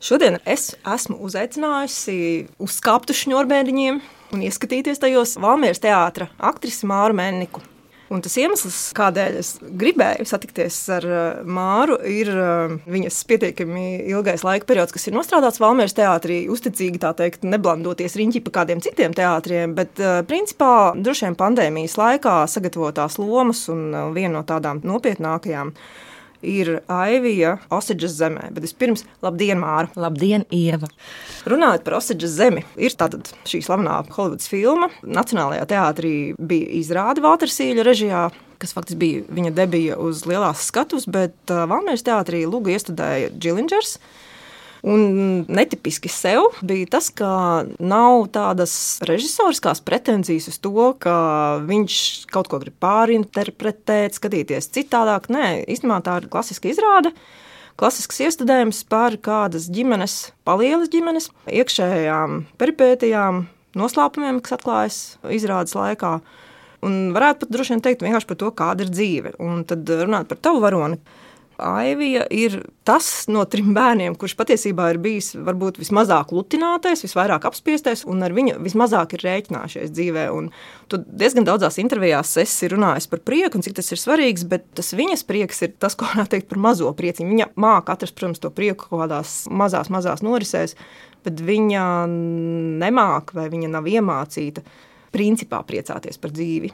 Šodien es esmu uzaicinājusi uz skāptu šņurbēdiņiem un ieskatīties tajos Valmieras teātra aktrisi Māru Menniku. Un tas iemesls, kādēļ es gribēju satikties ar uh, Māru, ir uh, viņas pietiekami ilgais laika periods, kas ir nostrādāts Valmieras teātrī, uzticīgi tā teikt, neblandoties riņķi pa kādiem citiem teātriem, bet uh, principā droši vien pandēmijas laikā sagatavotās lomas un viena no tādām nopietnākajām ir Aivija Osaģas zemē. Bet vispirms, labdien, Māra! Labdien, Ieva! Runājot par Osaģas zemi, ir tāda šī slavenā Holivudas filma. Nacionālajā teātrī bija izrāde Vātersīļa režijā, kas faktiski bija viņa debija uz lielās skatuves, bet uh, Valmieras teātrī lūgu iestudēja Džilingers. Un netipiski sev bija tas, ka nav tādas režisoriskās pretenzijas uz to, ka viņš kaut ko grib pārinterpretēt, skatīties citādāk. Nē, īstenībā tā ir klasiska izrāde. Klasisks iestudējums par kādas ģimenes, palielas ģimenes, iekšējām peripētijām, noslēpumiem, kas atklājas izrādes laikā. Un varētu pat droši vien teikt vienkārši par to, kāda ir dzīve. Un tad runāt par tavu varoni Aivija ir tas no trim bērniem, kurš patiesībā ir bijis varbūt vismazāk lutinātais, visvairāk apspiestais, un ar viņu vismazāk ir rēķinājušies dzīvē. Un tu diezgan daudzās intervijās esi runājis par prieku un cik tas ir svarīgs, bet tas viņas prieks ir tas, ko varētu teikt par mazo prieciņu. Viņa māca atrast, protams, to prieku kaut kādās mazās, mazās norisēs, bet viņa nemāca vai viņa nav iemācīta principā priecāties par dzīvi.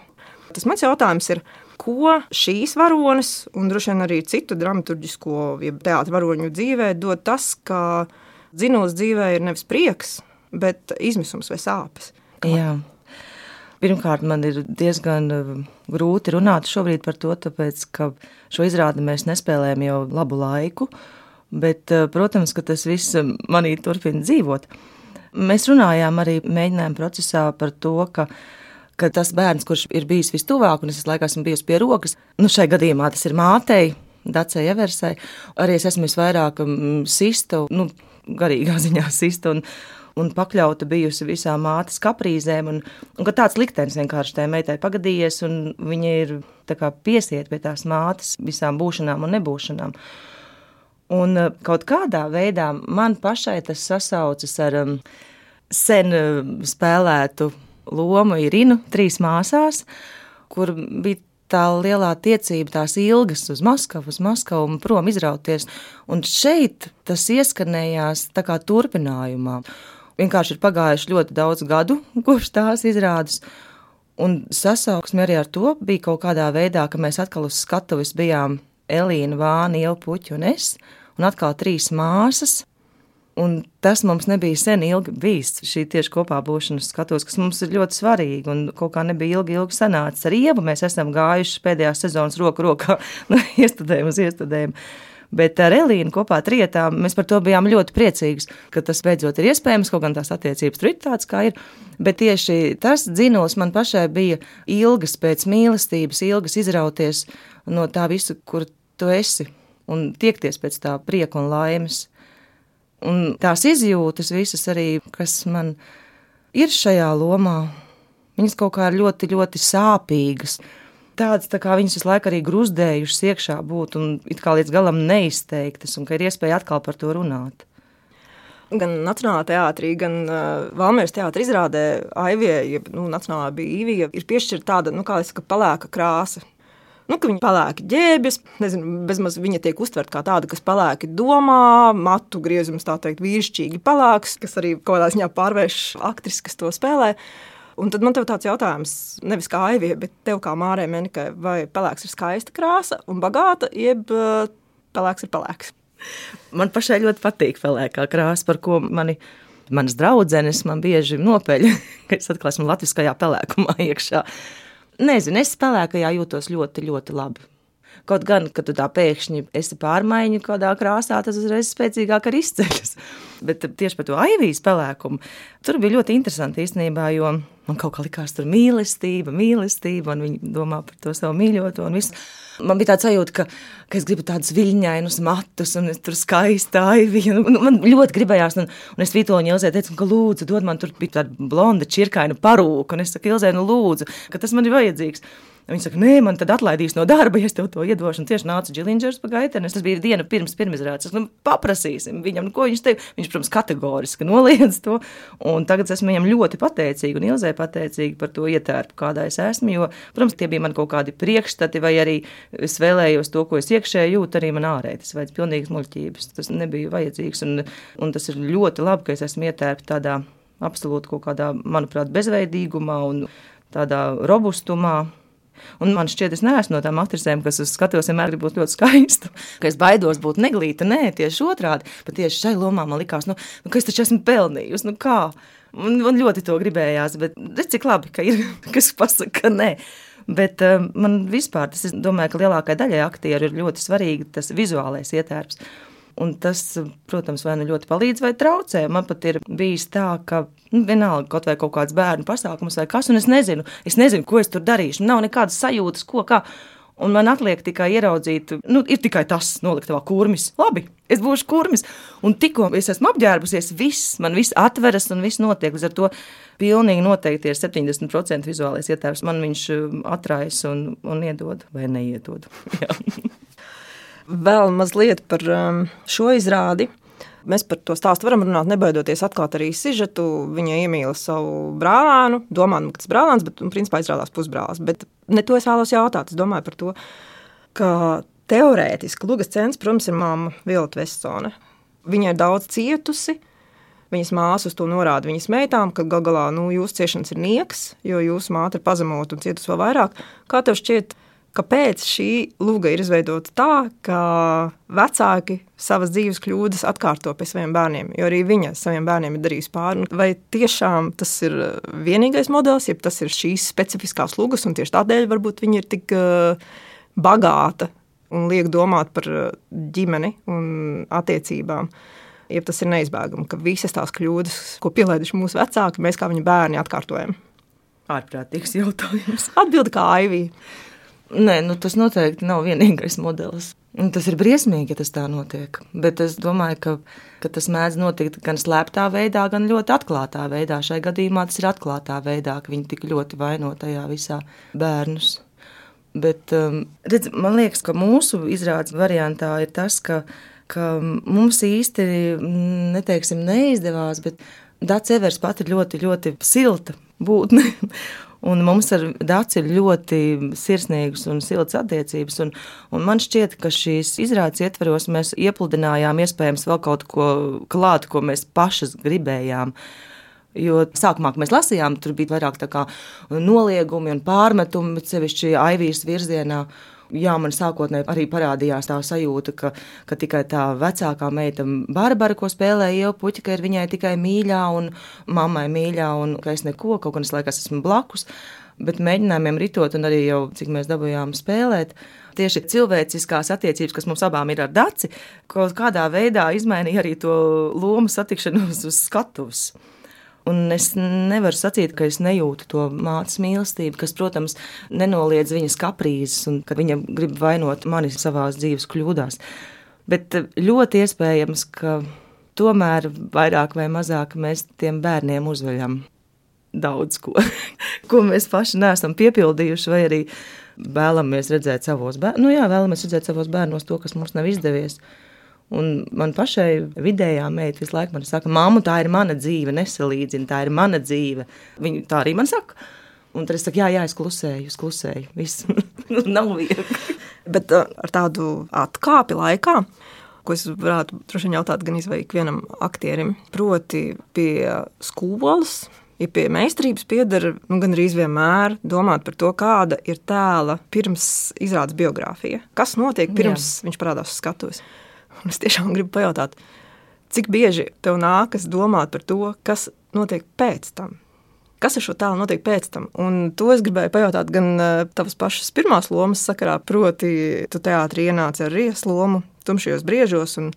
Tas mans jautājums ir, ko šīs varonas un droši vien arī citu dramaturgisko, jeb teātra varoņu dzīvē dod tas, ka dzinos dzīvē ir nevis prieks, bet izmisums vai sāpes. Kā? Pirmkārt, man ir diezgan uh, grūti runāt šobrīd par to, tāpēc, ka šo izrādi mēs nespēlējam jau labu laiku, bet, uh, protams, ka tas viss manī turpina dzīvot. Mēs runājām arī mēģinājuma procesā par to, ka ka tas bērns, kurš ir bijis vistuvāk, un es laikā esmu bijusi pie rokas, nu šai gadījumā tas ir mātei, Dacei Eversai, arī es esmu visvairāk mm, sista, nu, garīgā ziņā sista, un, un pakļauta bijusi visām mātes kaprīzēm, un, un tāds liktenis vienkārši tajā meitai pagadījies, un viņa ir piesiet pie tās mātes visām būšanām un nebūšanām. Un eh, kaut kādā veidā man pašai tas sasaucas ar um, sen um, spēlētu lomu Irinu trīs māsās, kur bija tā lielā tiecība, tās ilgas uz Maskavu, uz Maskavu un prom izrauties. Un šeit tas ieskanējās tā kā turpinājumā. Vienkārši ir pagājuši ļoti daudz gadu, kopš tās izrādes. Un sasauksme arī ar to bija kaut kādā veidā, ka mēs atkal uz skatuves bijām Elīna, Vāna, Ilpuķa un es, un atkal trīs māsas, Un tas mums nebija sen ilgi bijis. Šī tieši kopā būšanas skatos, kas mums ir ļoti svarīga un kaut kā nebija ilgi, ilgi sanācis. Ar Ievu mēs esam gājuši pēdējās sezonas roku rokā no iestudējuma uz iestudējumu. Bet ar Elīnu kopā trietā mēs par to bijām ļoti priecīgi, ka tas beidzot ir iespējams, kaut gan tās attiecības tur ir tādas, kā ir. Bet tieši tas dzinos man pašai bija ilgas pēc mīlestības, ilgas izrauties no tā visu, kur tu esi, un tiekties pēc tā prieka un laimes. Un tās izjūtas visas arī, kas man ir šajā lomā, viņas kaut kā ļoti, ļoti sāpīgas. Tādas tā kā viņas visu laiku arī gruzdējušas iekšā būt un it kā līdz galam neizteiktas, un ka ir iespēja atkal par to runāt. Gan Nacionālā teātrī, gan uh, Valmieras teātrī izrādē Aivija, jeb nu, Nacionālā bija Īvija, ir piešķirta tāda, nu, kā es saku, pelēka krāsa nu, ka viņa palēki ģērbjas, nezinu, bezmaz viņa tiek uztverta kā tāda, kas palēki domā, matu griezums tā teikt vīrišķīgi palāks, kas arī kaut kādā ziņā pārvērš aktris, kas to spēlē. Un tad man te ir tāds jautājums, nevis kā Aivija, bet tev kā Mārē Menikai, vai pelēks ir skaista krāsa un bagāta, jeb uh, pelēks ir pelēks? Man pašai ļoti patīk pelēkā krāsa, par ko mani manas draudzenes man bieži nopeļ, ka es atkal esmu latviskajā pelēkumā iekšā. Nezinu, es spēlēkajā jūtos ļoti, ļoti labi. Kaut gan, kad tu tā pēkšņi esi pārmaiņu kādā krāsā, tas uzreiz spēcīgāk arī izceļas. Bet tieši par to aivijas pelēkumu tur bija ļoti interesanti īstenībā, jo man kaut kā likās tur mīlestība, mīlestība, un viņi domā par to savu mīļoto un visu. Man bija tāds sajūta, ka, ka es gribu tādus viļņainus matus, un es tur skaisti aiviju. Nu, man ļoti gribējās, un, un es Vitoņu Ilzē teicu, ka lūdzu, dod man tur bija tāda blonda čirkaina parūka, un es saku, Ilzē, nu lūdzu, ka tas man ir vajadzīgs. Viņa saka, nē, man tad atlaidīs no darba, ja es tev to iedošu. Un tieši nāca Džilingers pa gaiteni. Tas bija diena pirms pirmizrādes. Nu, paprasīsim viņam, nu, ko viņš teica. Viņš, protams, kategoriski noliedz to. Un tagad esmu viņam ļoti pateicīga un Ilzai pateicīga par to ietērpu, kādā es esmu. Jo, protams, tie bija man kaut kādi priekšstati, vai arī es vēlējos to, ko es iekšēji jūtu, arī man ārēji. Tas vajadz pilnīgas muļķības. Tas nebija vajadzīgs. Un, un tas ir ļoti labi, ka es esmu ietērpta tādā absolūti kaut kādā, manuprāt, bezveidīgumā un tādā robustumā. Un man šķiet, es neesmu no tām aktrisēm, kas uz skatuves vienmēr grib būt ļoti skaista. Ka es baidos būt neglīta. Nē, tieši otrādi. Pat tieši šai lomā man likās, nu, nu ka es taču esmu pelnījusi. Nu, kā? Man, man ļoti to gribējās, bet redz, cik labi, ka ir kas pasaka, ka nē. Bet um, man vispār, tas, es domāju, ka lielākajai daļai aktieru ir ļoti svarīgi tas vizuālais ietērps. Un tas, protams, vai nu ļoti palīdz, vai traucē. Man pat ir bijis tā, ka nu, vienalga kaut vai kaut kāds bērnu pasākums vai kas, un es nezinu, es nezinu, ko es tur darīšu. Nav nekādas sajūtas, ko kā. Un man atliek tikai ieraudzīt, nu, ir tikai tas, noliktavā kurmis. Labi, es būšu kurmis. Un tikko es esmu apģērbusies, viss, man viss atveras un viss notiek. Līdz ar to pilnīgi noteikti ir 70% vizuālais ietēvs. Man viņš um, atraisa un, un iedod vai neiedod. Vēl mazliet par um, šo izrādi. Mēs par to stāstu varam runāt, nebaidoties atklāt arī sižetu. Viņa iemīla savu brālēnu, domājot, ka tas ir brālēns, bet nu, principā izrādās pusbrālis. Bet ne to es vēlos jautāt. Es domāju par to, ka teorētiski Lugas centrs, protams, ir māma Violeta Vestsone. Viņa ir daudz cietusi. Viņas māsas to norāda viņas meitām, ka gal galā nu, jūsu ciešanas ir nieks, jo jūsu māte ir pazemota un cietusi vēl vairāk. Kā tev šķiet, kāpēc šī luga ir izveidota tā, ka vecāki savas dzīves kļūdas atkārto pie saviem bērniem, jo arī viņa saviem bērniem ir darījusi pāri. Vai tiešām tas ir vienīgais modelis, ja tas ir šīs specifiskās lugas, un tieši tādēļ varbūt viņa ir tik uh, bagāta un liek domāt par uh, ģimeni un attiecībām. Ja tas ir neizbēgami, ka visas tās kļūdas, ko pielaiduši mūsu vecāki, mēs kā viņa bērni atkārtojam. Ārprātīgs jautājums. Atbildi kā Aivija. Nē, nu, tas noteikti nav vienīgais modelis. Un tas ir briesmīgi, ja tas tā notiek. Bet es domāju, ka, ka tas mēdz notikt gan slēptā veidā, gan ļoti atklātā veidā. Šai gadījumā tas ir atklātā veidā, ka viņi tik ļoti vaino tajā visā bērnus. Bet um, redz, man liekas, ka mūsu izrādes variantā ir tas, ka, ka mums īsti neteiksim, neizdevās, bet Dārts Evers pat ir ļoti, ļoti silta būtne. Un mums ar Dāci ir ļoti sirsnīgas un siltas attiecības. Un, un man šķiet, ka šīs izrādes ietveros mēs iepludinājām iespējams vēl kaut ko klāt, ko mēs pašas gribējām. Jo sākumā, mēs lasījām, tur bija vairāk noliegumi un pārmetumi, sevišķi Aivijas virzienā. Jā, man sākotnēji arī parādījās tā sajūta, ka, ka tikai tā vecākā meita, Barbara, ko spēlēja jau puķi, ka ir viņai tikai mīļā un mammai mīļā, un ka es neko, kaut gan es laikās esmu blakus. Bet mēģinājumiem ritot, un arī jau cik mēs dabūjām spēlēt, tieši cilvēciskās attiecības, kas mums abām ir ar daci, kaut kādā veidā izmainīja arī to lomu satikšanos uz skatuves. Un es nevaru sacīt, ka es nejūtu to mātes mīlestību, kas, protams, nenoliedz viņas kaprīzes un ka viņa grib vainot mani savā dzīves kļūdās. Bet eh, ļoti iespējams, ka tomēr vairāk vai mazāk mēs tiem bērniem uzveļam daudz ko, ko mēs paši neesam piepildījuši, vai arī vēlamies redzēt savos bērnos. Nu, jā, vēlamies redzēt savos bērnos to, kas mums nav izdevies. Un man pašai vidējā meita visu laiku man saka, māmu, tā ir mana dzīve, nesalīdzina, tā ir mana dzīve. Viņa tā arī man saka. Un tad es saku, jā, jā, es klusēju, es klusēju. Viss nav viegli. Bet uh, ar tādu atkāpi laikā, ko es varētu droši vien jautāt gan ikvienam aktierim, proti pie skolas, ja pie meistarības pieder nu, gan arī vienmēr domāt par to, kāda ir tēla pirms izrādes biogrāfija. Kas notiek pirms Jā. viņš parādās uz skatuves? Un es tiešām gribu pajautāt, cik bieži tev nākas domāt par to, kas notiek pēc tam? Kas ar šo tēlu notiek pēc tam? Un to es gribēju pajautāt gan uh, tavas pašas pirmās lomas sakarā, proti, tu teātrī ienāci ar riesu lomu, tumšajos briežos. Un,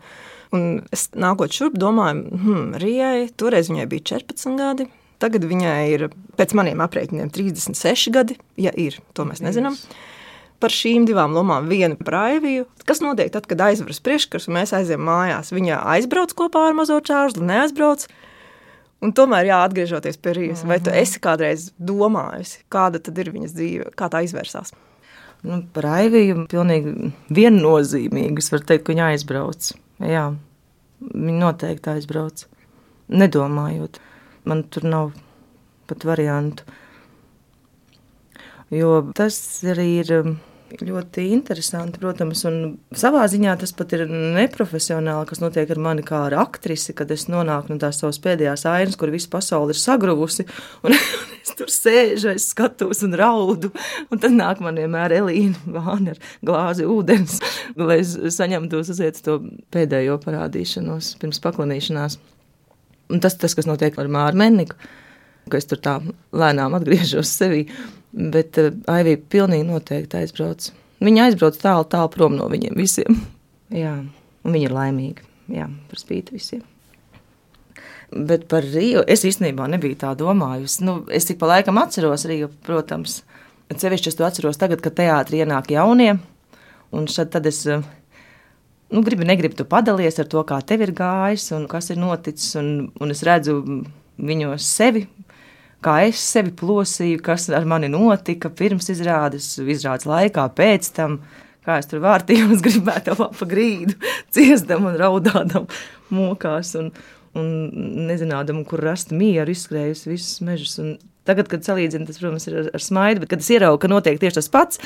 un es nākot šurp, domāju, hmm, Rijai, toreiz viņai bija 14 gadi. Tagad viņai ir pēc maniem aprēķiniem 36 gadi, ja ir, to mēs nezinām. Mm par šīm divām lomām. Viena par Aiviju. Kas notiek tad, kad aizveras priekškars un mēs aizējām mājās? Viņa aizbrauc kopā ar mazo čārli, neaizbrauc. Un tomēr, jā, atgriežoties pie Rīgas, vai tu esi kādreiz domājusi, kāda tad ir viņas dzīve, kā tā izvērsās? Nu, par Aiviju pilnīgi viennozīmīgi. Es varu teikt, ka viņa aizbrauc. Jā, viņa noteikti aizbrauc. Nedomājot, man tur nav pat variantu. Jo tas arī ir ļoti interesanti, protams, un savā ziņā tas pat ir neprofesionāli, kas notiek ar mani kā ar aktrisi, kad es nonāku no tās savas pēdējās ainas, kur visa pasaule ir sagruvusi, un es tur sēžu, es skatos un raudu, un tad nāk man vienmēr Elīna Vāna ar glāzi ūdens, lai es saņemtos uz iet to pēdējo parādīšanos pirms paklanīšanās. Un tas, tas, kas notiek ar Māru Menniku, ka es tur tā lēnām atgriežos sevī, Bet uh, Aivija pilnīgi noteikti aizbrauc. Viņa aizbrauc tālu, tālu prom no viņiem visiem. Jā, un viņa ir laimīga. Jā, par spīti visiem. Bet par Rīgu es īstenībā nebiju tā domājusi. Nu, es tik pa laikam atceros Rīgu, protams. Cevišķi es to atceros tagad, kad teātrī ienāk jaunie. Un šad tad es eh, nu, gribu, negribu tu padalies ar to, kā tev ir gājis un kas ir noticis. Un, un es redzu viņos sevi, kā es sevi plosīju, kas ar mani notika pirms izrādes, izrādes laikā, pēc tam. Kā es tur vārtījos, gribētu pa grīdu, ciestam un raudādam mokās un, un nezinādam, kur rast mieru, izskrējusi visus mežus. Un tagad, kad salīdzinu, tas, protams, ir ar, ar smaidu, bet kad es ieraugu, ka notiek tieši tas pats,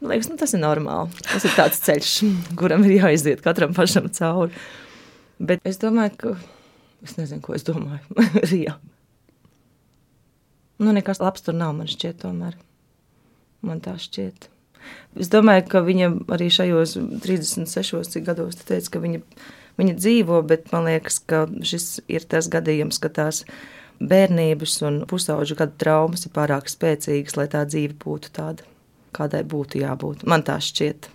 man liekas, nu, tas ir normāli. Tas ir tāds ceļš, kuram ir jāiziet katram pašam cauri. Bet es domāju, ka es nezinu, ko es domāju. Rijā. Nu, nekas labs tur nav, man šķiet, tomēr. Man tā šķiet. Es domāju, ka viņa arī šajos 36 gados teica, ka viņa, viņa dzīvo, bet man liekas, ka šis ir tas gadījums, ka tās bērnības un pusauģu gadu traumas ir pārāk spēcīgas, lai tā dzīve būtu tāda, kādai būtu jābūt. Man tā šķiet,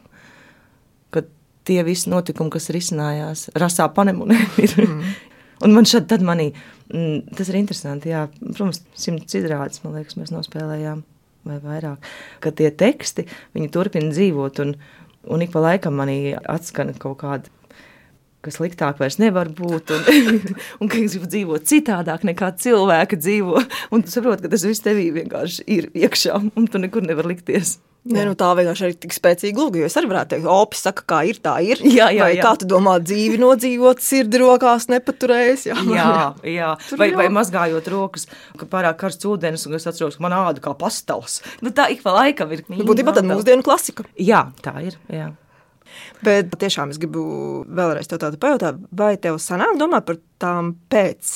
tie visi notikumi, kas risinājās rasā panemunē, ir, mm. Un man šad tad manī, mm, tas ir interesanti, jā, protams, simts izrādes, man liekas, mēs nospēlējām vai vairāk, ka tie teksti, viņi turpina dzīvot un, un ik pa laikam manī atskana kaut kāda ka sliktāk vairs nevar būt, un, un ka es gribu dzīvot citādāk nekā cilvēki dzīvo. Un tu saproti, ka tas viss tevī vienkārši ir iekšā, un tu nekur nevar likties. Nē, nu tā vienkārši ir tik spēcīga lūga. Es arī varētu teikt, opis saka, kā ir, tā ir. Jā, jā, vai jā. kā tu domā, dzīvi nodzīvot, sirdi rokās nepaturējis? Jā, jā, jā. Vai, vai mazgājot rokas, ka pārāk karsts ūdens, un es atceros, ka man āda kā pastals. Nu, tā ik pa laikam ir. Nu, būtībā tad mūsdienu klasika. Jā, tā ir. Jā. Bet tiešām es gribu vēlreiz te tādu pajautāt, vai tev sanāk domāt par tām pēc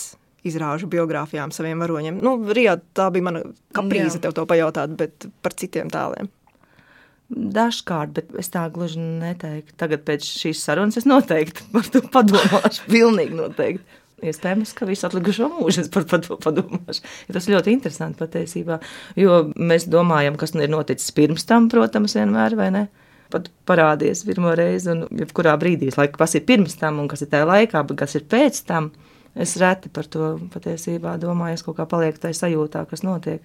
izrāžu biogrāfijām saviem varoņiem? Nu, Rijā tā bija mana kaprīze Jā. tev to pajautāt, bet par citiem tēliem. Dažkārt, bet es tā gluži neteiktu. Tagad pēc šīs sarunas es noteikti par to padomāšu. Pilnīgi noteikti. Iespējams, ka visu atlikušo mūžu es par to padomāšu. Ja tas ļoti interesanti patiesībā, jo mēs domājam, kas ir noticis pirms tam, protams, vienmēr, vai ne? Pat parādies pirmo reizi, un jebkurā brīdī, lai kas ir pirms tam un kas ir tajā laikā, bet kas ir pēc tam, es reti par to patiesībā domāju, es kaut kā palieku tajā sajūtā, kas notiek.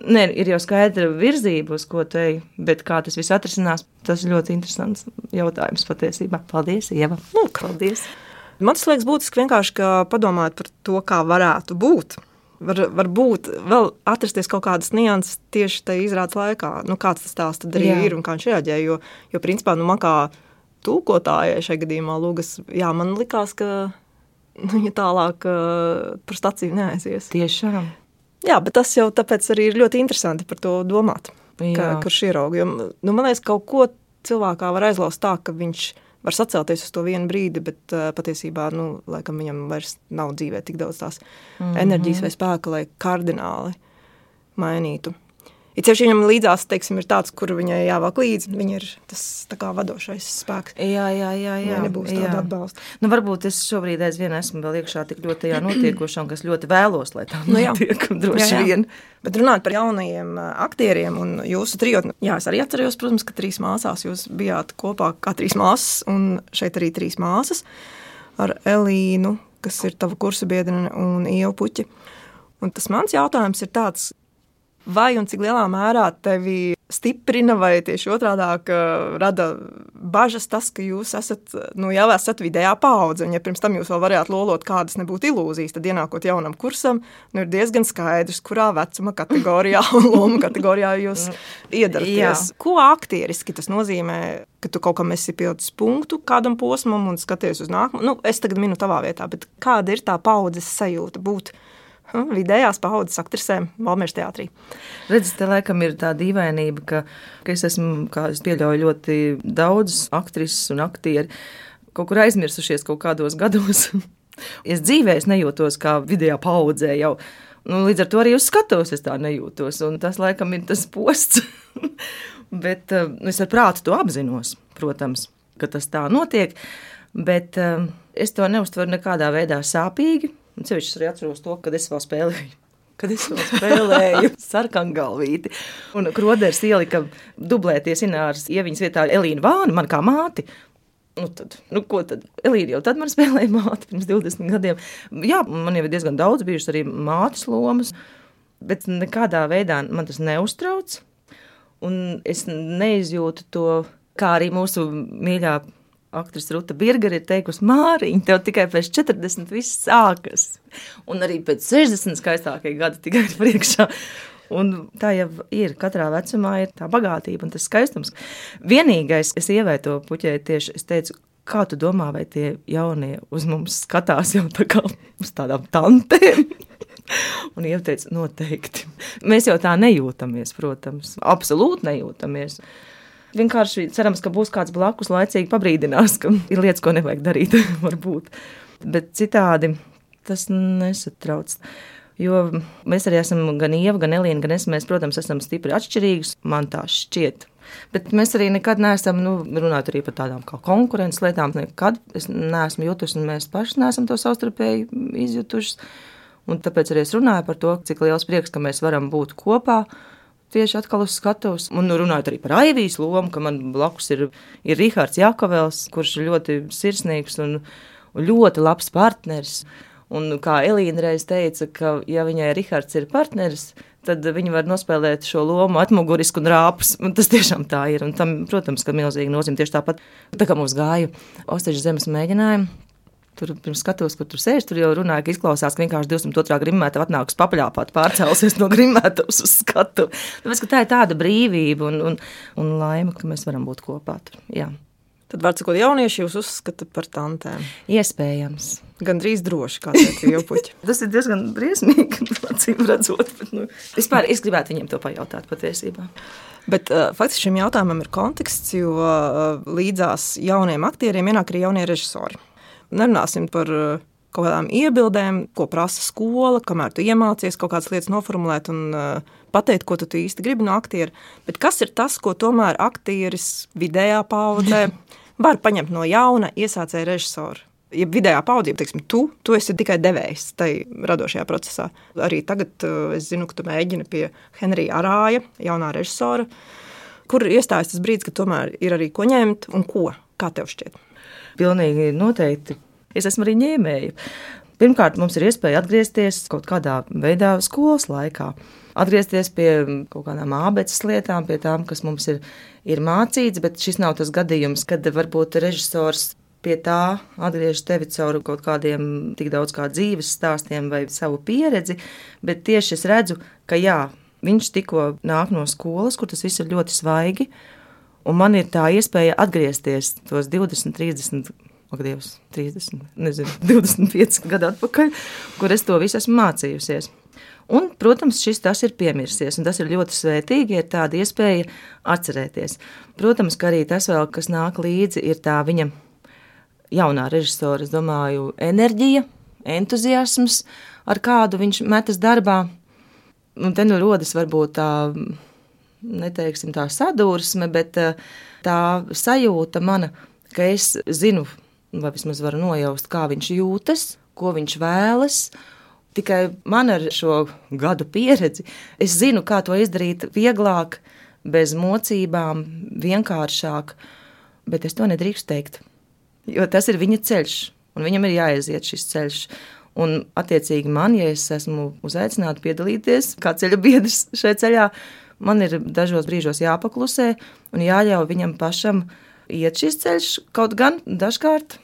Nē, ir jau skaidra virzība, uz ko te ej, bet kā tas viss atrisinās, tas ir ļoti interesants jautājums patiesībā. Paldies, Ieva! Lūk, paldies! Man liekas būtiski vienkārši padomāt par to, kā varētu būt. Var, varbūt vēl atrasties kaut kādas nianses tieši tajā izrādes laikā, nu, kāds tas tās tad arī jā. ir un kā viņš reaģē. Jo, jo principā, nu, man kā tulkotājai šajā gadījumā, Lūgas, jā, man likās, ka nu, viņa tālāk uh, par staciju neaizies. Tiešām. Jā, bet tas jau tāpēc arī ir ļoti interesanti par to domāt. Ka, kurš ierauga? Jo, nu, man liekas, kaut ko cilvēkā var aizlauzt tā, ka viņš var sacelties uz to vienu brīdi, bet uh, patiesībā nu, laikam, viņam vairs nav dzīvē tik daudz tās mm -hmm. enerģijas vai spēka, lai kardināli mainītu. It sevišķi viņam līdzās, teiksim, ir tāds, kur viņai jāvāk līdzi. Viņa ir tas kā, vadošais spēks. Jā, jā, jā. jā. Viņai nebūs tāda atbalsta. Nu, varbūt es šobrīd aizvien esmu vēl iekšā tik ļoti tajā notiekošā, kas ļoti vēlos, lai tā nu, notiek, droši jā, jā. vien. Bet runājot par jaunajiem aktieriem un jūsu trijotni, jā, es arī atceros, protams, ka trīs māsās jūs bijāt kopā kā trīs māsas, un šeit arī trīs māsas ar Elīnu, kas ir tava kursa biedrene, un Ievu Puķi. Un tas mans jautājums ir tāds, vai un cik lielā mērā tevi stiprina, vai tieši otrādi rada bažas tas, ka jūs esat, nu, jau esat vidējā paudze. Un, ja pirms tam jūs vēl varējāt lolot, kādas nebūtu ilūzijas, tad ienākot jaunam kursam, nu, ir diezgan skaidrs, kurā vecuma kategorijā un loma kategorijā jūs iedaraties. Ko aktieriski tas nozīmē, ka tu kaut kam esi pielicis punktu kādam posmam un skaties uz nākamo? Nu, es tagad minu tavā vietā, bet kāda ir tā paudzes sajūta būt? Hm, vidējās paudzes aktrisēm Valmīras teātrī. Redziet, te laikam ir tā dīvainība, ka, ka es esmu, kā es pieļauju, ļoti daudz aktrises un aktieri kaut kur aizmirsušies kaut kādos gados. es dzīvē es nejūtos kā vidējā paudzē jau. Nu, līdz ar to arī uz skatuves es tā nejūtos, un tas laikam ir tas posts. bet uh, es ar prātu to apzinos, protams, ka tas tā notiek, bet uh, es to neuztveru nekādā veidā sāpīgi. Un sevišķi arī atceros to, kad es vēl spēlēju. Kad es vēl spēlēju sarkangalvīti, un Kroders ielika dublēties Ināras ieviņas vietā Elīna Vāna, man kā māti. Nu, tad, nu, ko tad? Elīna jau tad man spēlēja māti pirms 20 gadiem. Jā, man jau ir diezgan daudz bijušas arī mātes lomas, bet nekādā veidā man tas neuztrauc. Un es neizjūtu to, kā arī mūsu mīļā aktrise Ruta Birgera ir teikusi, Māriņa, tev tikai pēc 40 viss sākas. Un arī pēc 60 skaistākie gadi tikai ir priekšā. Un tā jau ir. Katrā vecumā ir tā bagātība un tas skaistums. Vienīgais, kas ievēja to puķēju, tieši es teicu, kā tu domā, vai tie jaunie uz mums skatās jau tā kā uz tādām tantēm? Un ieteica, noteikti. Mēs jau tā nejūtamies, protams, absolūti nejūtamies. Vienkārši cerams, ka būs kāds blakus laicīgi pabrīdinās, ka ir lietas, ko nevajag darīt, varbūt. Bet citādi tas nesatrauc. Jo mēs arī esam gan Ieva, gan Elīna, gan es, mēs, protams, esam stipri atšķirīgas. Man tā šķiet. Bet mēs arī nekad neesam nu, runājuši arī par tādām kā konkurences lietām. Nekad es neesmu jutusi, un mēs paši neesam to savstarpēji izjutuši. Un tāpēc arī es runāju par to, cik liels prieks, ka mēs varam būt kopā tieši atkal uz skatuves. Un nu, runājot arī par Aivijas lomu, ka man blakus ir, ir Rihards Jakovels, kurš ir ļoti sirsnīgs un, un ļoti labs partneris. Un kā Elīna reiz teica, ka ja viņai Rihards ir partneris, tad viņi var nospēlēt šo lomu atmuguriski un rāpus. Un tas tiešām tā ir. Un tam, protams, ka milzīgi nozīme tieši tāpat, tā kā mums gāja Osteģa zemes mēģinājumi Tur pirms skatos, kur tur sēž, tur jau runāja, ka izklausās, ka vienkārši 202. grimēta atnāks papaļāpāt, pārcēlusies no grimētas uz skatu. Tāpēc, tā ir tāda brīvība un, un, un laime, ka mēs varam būt kopā. Tur. Jā. Tad, var sakot, jaunieši jūs uzskata par tantēm? Iespējams. Gan drīz droši, kā teica Jopuķi. Tas ir diezgan briesmīgi, acīm redzot. Bet, nu, vispār es gribētu viņiem to pajautāt patiesībā. Bet uh, faktiski šim jautājumam ir konteksts, jo uh, līdzās jauniem aktieriem ienāk arī jaunie režisori. Nerunāsim par eh, kaut kādām iebildēm, ko prasa skola, kamēr tu iemācies kaut kādas lietas noformulēt un uh, pateikt, ko tu īsti gribi no aktiera. Bet kas ir tas, ko tomēr aktieris vidējā paudzē var paņemt no jauna iesācēja režisora? Ja vidējā paudze, teiksim, tu, tu esi tikai devējs tajā radošajā procesā. Arī tagad uh, es zinu, ka tu mēģini pie Henrija Arāja, jaunā režisora, kur iestājas tas brīdis, ka tomēr ir arī ko ņemt un ko. Kā tev šķiet? Pilnīgi noteikti. Es esmu arī ņēmēja. Pirmkārt, mums ir iespēja atgriezties kaut kādā veidā skolas laikā. Atgriezties pie kaut kādām abecas lietām, pie tām, kas mums ir, ir mācīts, bet šis nav tas gadījums, kad varbūt režisors pie tā atgriež tevi caur kaut kādiem tik daudz kā dzīves stāstiem vai savu pieredzi, bet tieši es redzu, ka jā, viņš tikko nāk no skolas, kur tas viss ir ļoti svaigi, Un man ir tā iespēja atgriezties tos 20, 30, ak, Dievs, 30, nezinu, 25 gadu atpakaļ, kur es to visu esmu mācījusies. Un, protams, šis tas ir piemirsies, un tas ir ļoti svētīgi, ja ir tāda iespēja atcerēties. Protams, ka arī tas vēl, kas nāk līdzi, ir tā viņa jaunā režisora, es domāju, enerģija, entuziasms, ar kādu viņš metas darbā. Un te nu rodas varbūt tā neteiksim tā sadursme, bet eh, tā sajūta mana, ka es zinu, vai vismaz varu nojaust, kā viņš jūtas, ko viņš vēlas. Tikai man ar šo gadu pieredzi, es zinu, kā to izdarīt vieglāk, bez mocībām, vienkāršāk, bet es to nedrīkstu teikt. Jo tas ir viņa ceļš, un viņam ir jāaiziet šis ceļš. Un, attiecīgi, man, ja es esmu uzaicināta piedalīties kā ceļa biedrs šajā ceļā, Man ir dažos brīžos jāpaklusē un jāļauj viņam pašam iet šis ceļš, kaut gan dažkārt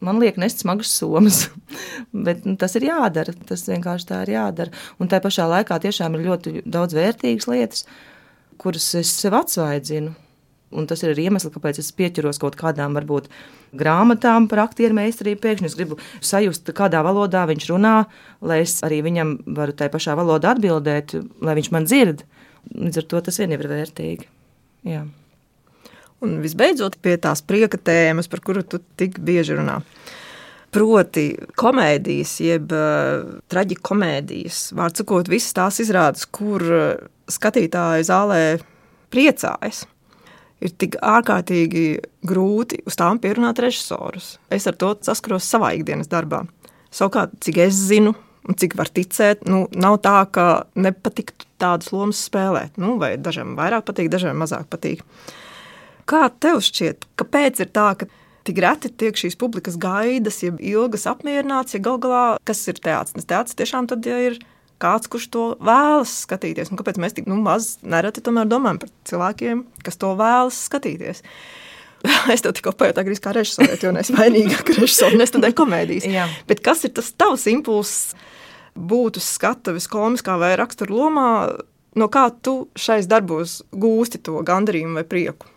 man liek nest smagas somas. Bet nu, tas ir jādara. Tas vienkārši tā ir jādara. Un tā pašā laikā tiešām ir ļoti daudz vērtīgas lietas, kuras es sev atsvaidzinu. Un tas ir iemesls, kāpēc es pieķeros kaut kādām, varbūt, grāmatām par aktieru meistarību. Pēkšņi es gribu sajust, kādā valodā viņš runā, lai es arī viņam varu tajā pašā valodā atbildēt, lai viņš man dzird. Līdz ar to tas vien ir vērtīgi. Jā. Un visbeidzot, pie tās prieka tēmas, par kuru tu tik bieži runā. Proti, komēdijas, jeb uh, traģikomēdijas, vārds sakot, visas tās izrādes, kur uh, skatītāji zālē priecājas. Ir tik ārkārtīgi grūti uz tām pierunāt režisorus. Es ar to saskaros savā ikdienas darbā. Savukārt, cik es zinu, un cik var ticēt, nu, nav tā, ka nepatiktu tādas lomas spēlēt. Nu, vai dažiem vairāk patīk, dažiem mazāk patīk. Kā tev šķiet, kāpēc ir tā, ka tik reti tiek šīs publikas gaidas, ja ilgas apmierināts, ja gal galā kas ir teātris? Teātris tiešām tad ja ir kāds, kurš to vēlas skatīties. Un kāpēc mēs tik nu, maz nereti domājam par cilvēkiem, kas to vēlas skatīties? Es tev tikko pajautāju, kā režisors, jo es vainīgāk kā režisors nestudēju komēdijas. Bet kas ir tas tavs impulss būt uz skatuves komiskā vai rakstura lomā? No kā tu šais darbos gūsti to gandarījumu vai prieku?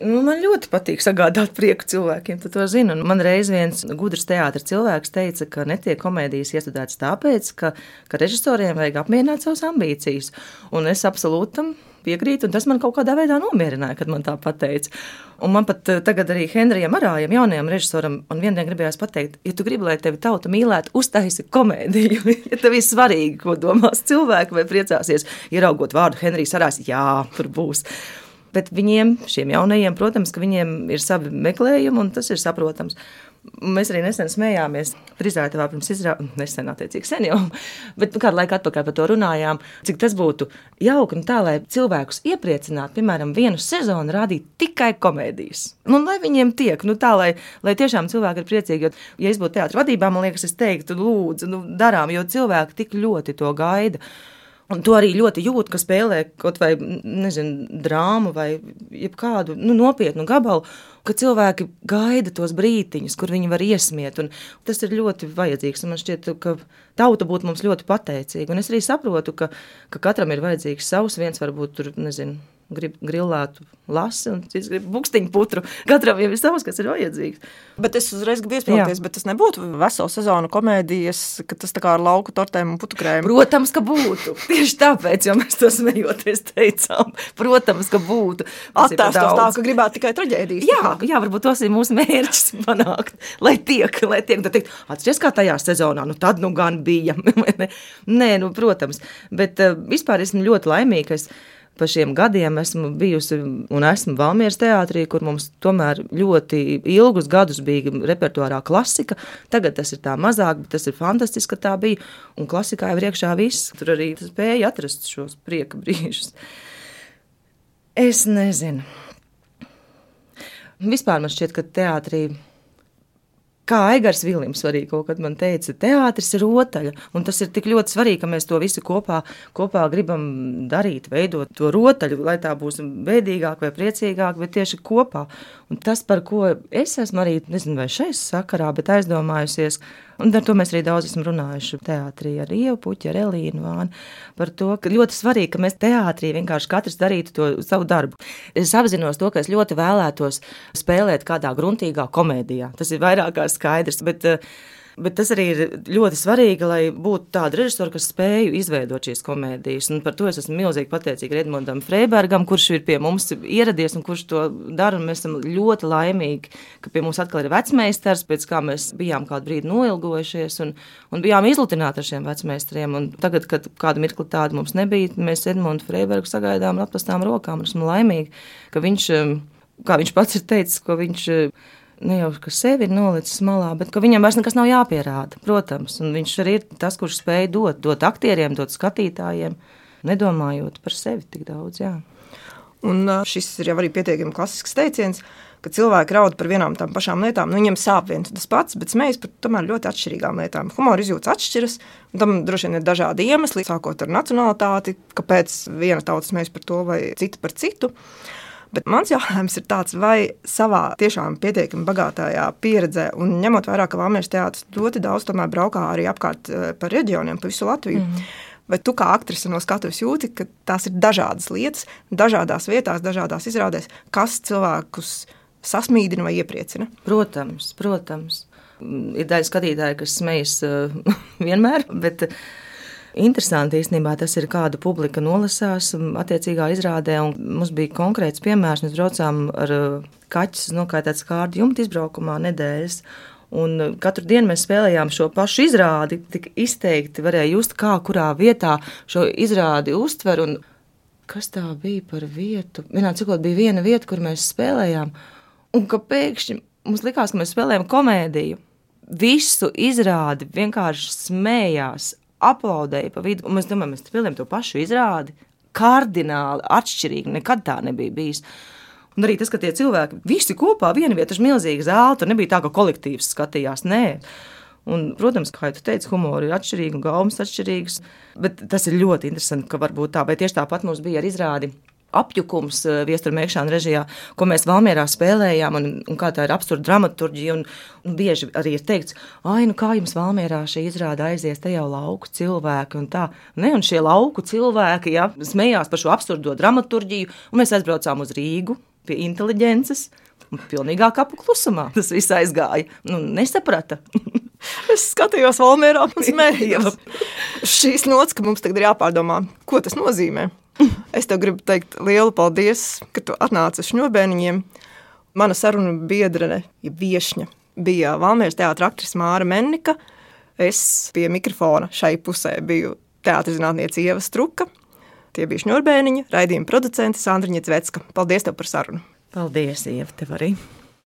Nu, man ļoti patīk sagādāt prieku cilvēkiem, tu to zini. Un man reiz viens gudrs teātris cilvēks teica, ka netiek komēdijas iestudētas tāpēc, ka, ka režisoriem vajag apmierināt savas ambīcijas. Un es absolūti tam piekrītu, un tas man kaut kādā veidā nomierināja, kad man tā pateica. Un man pat eh, tagad arī Henrijam Arājam, jaunajam režisoram, un vienā gribējās pateikt, ja tu gribi, lai tevi tauta mīlētu, uztaisi komēdiju. ja tev ir svarīgi, ko domās cilvēki vai priecāsies, ieraugot vārdu Henrijs Arājs, jā, tur būs. Bet viņiem, šiem jaunajiem, protams, ka viņiem ir savi meklējumi, un tas ir saprotams. Mēs arī nesen smējāmies, frizētavā pirms izrādes, nesen, attiecīgi, sen jau, bet kādu laiku atpakaļ par to runājām, cik tas būtu jauki un tā, lai cilvēkus iepriecinātu, piemēram, vienu sezonu rādīt tikai komēdijas. Nu, lai viņiem tiek, nu tā, lai, lai tiešām cilvēki ir priecīgi, jo, ja es būtu teātra vadībā, man liekas, es teiktu, lūdzu, nu, darām, jo cilvēki tik ļoti to gaida. Un to arī ļoti jūt, ka spēlē kaut vai nezinu, drāmu vai kādu nu, nopietnu gabalu, ka cilvēki gaida tos brītiņus, kur viņi var iesmiet. Tas ir ļoti vajadzīgs. Man šķiet, ka tauta būtu mums ļoti pateicīga. Un es arī saprotu, ka, ka katram ir vajadzīgs savs, viens varbūt tur, nezinu grib grilētu lasi, un cits grib bukstiņu putru. Katram jau ir savs, kas ir vajadzīgs. Bet es uzreiz gribu iespējas, bet tas nebūtu vesela sezona komēdijas, ka tas tā kā ar lauku tortēm un putukrēm. Protams, ka būtu. Tieši tāpēc, jo mēs to smejoties teicām. Protams, ka būtu. Attēstos tā, ka gribētu tikai traģēdijas. Jā, jā, varbūt tas ir mūsu mērķis panākt, lai tiek, lai tiek, tad teikt, atceries kā tajā sezonā, nu tad nu gan bija. Nē, nu, protams, bet uh, vispār esmu ļoti laimīga, pa šiem gadiem esmu bijusi un esmu Valmieras teātrī, kur mums tomēr ļoti ilgus gadus bija repertuārā klasika. Tagad tas ir tā mazāk, bet tas ir fantastiski, ka tā bija. Un klasikā jau ir iekšā viss. Tur arī spēja atrast šos prieka brīžus. Es nezinu. Vispār man šķiet, ka teātrī Kā Aigars Vilims arī kaut kad man teica, teātris ir rotaļa, un tas ir tik ļoti svarīgi, ka mēs to visu kopā, kopā gribam darīt, veidot to rotaļu, lai tā būs bēdīgāk vai priecīgāk, bet tieši kopā. Un tas, par ko es esmu arī, nezinu, vai šai sakarā, bet aizdomājusies, Un ar to mēs arī daudz esam runājuši teātrī ar Ievu Puķi, ar Elīnu Vānu, par to, ka ļoti svarīgi, ka mēs teātrī vienkārši katrs darītu to savu darbu. Es apzinos to, ka es ļoti vēlētos spēlēt kādā gruntīgā komēdijā. Tas ir vairāk kā skaidrs, bet uh, Bet tas arī ir ļoti svarīgi, lai būtu tāda režisora, kas spēju izveidot šīs komēdijas. Un par to es esmu milzīgi pateicīga Edmundam Freibergam, kurš ir pie mums ieradies un kurš to dara. Mēs esam ļoti laimīgi, ka pie mums atkal ir vecmeistars, pēc kā mēs bijām kādu brīdi noilgojušies un, un bijām izlutināti ar šiem vecmeistariem. Un tagad, kad kādu mirkli tādu mums nebija, mēs Edmundu Freibergu sagaidām ar aplastām rokām. Esmu laimīga, ka viņš, kā viņš pats ir teicis, ka viņš ne jau ka sevi ir nolicis malā, bet ka viņam vairs nekas nav jāpierāda. Protams, un viņš arī ir tas, kurš spēj dot, dot aktieriem, dot skatītājiem, nedomājot par sevi tik daudz. Jā. Un šis ir jau arī pietiekami klasisks teiciens. ka cilvēki raud par vienām tām pašām lietām. Nu, viņiem sāp viens tas pats, bet smējas par tomēr ļoti atšķirīgām lietām. Humora izjūtas atšķiras, un tam droši vien ir dažādi iemesli, sākot ar nacionalitāti, kāpēc viena tauta smējas par to vai cita par citu. Bet mans jautājums ir tāds, vai savā tiešām pietiekami bagātajā pieredzē, un ņemot vērā, ka Vāmērs teātris ļoti daudz braukā arī apkārt eh, pa reģioniem, pa visu Latviju. Mm. Vai tu kā aktrise no skatuves jūti, ka tās ir dažādas lietas, dažādās vietās, dažādās izrādēs, kas cilvēkus sasmīdina vai iepriecina? Protams, protams. Ir daļa skatītāja, kas smejas uh, vienmēr, bet Interesanti īstenībā tas ir, kāda publika nolasās attiecīgā izrādē. Mums bija konkrēts piemērs, mēs braucām ar uh, kaķis nokaitēts kārdu jumta izbraukumā nedēļas. Un uh, katru dienu mēs spēlējām šo pašu izrādi. Tik izteikti varēja just, kā kurā vietā šo izrādi uztver. Un kas tā bija par vietu? Vienā cikot bija viena vieta, kur mēs spēlējām. Un ka pēkšņi mums likās, ka mēs spēlējam komēdiju. Visu izrādi vienkārši smējās, aplaudēja pa vidu, un mēs domājam, mēs spēlējam to pašu izrādi. Kardināli atšķirīgi, nekad tā nebija bijis. Un arī tas, ka tie cilvēki visi kopā vienā vietā ir milzīga zāle, tur nebija tā, ka kolektīvs skatījās. Nē. Un, protams, kā jau teicu, humors ir atšķirīgs un gaumas atšķirīgs. Bet tas ir ļoti interesanti, ka varbūt tā, vai tieši tāpat mums bija ar izrādi apjukums eh, viestura mēkšana režijā, ko mēs Valmierā spēlējām, un, un kā tā ir absurda dramaturģija. Un, un bieži arī ir teikts, ai, nu kā jums Valmierā šī izrāda aizies, te jau lauku cilvēki un tā. Ne, un šie lauku cilvēki, ja, smējās par šo absurdo dramaturģiju, un mēs aizbraucām uz Rīgu pie inteliģences. Pilnīgā kapu klusumā tas viss aizgāja. Nu, nesaprata. es skatījos Valmērā un smējos. Šīs nots, ka mums tagad ir jāpārdomā, ko tas nozīmē. Es tev gribu teikt lielu paldies, ka tu atnāci uz šņobēniņiem. Mana saruna biedrene, ja viešņa, bija Valmieras teātris aktrise Māra Mennika. Es pie mikrofona šai pusē biju teātris zinātniece Ieva Struka. Tie bija šņurbēniņa, raidījuma producente Sandriņa Zvecka. Paldies tev par sarunu! Paldies, Ieva, tev arī!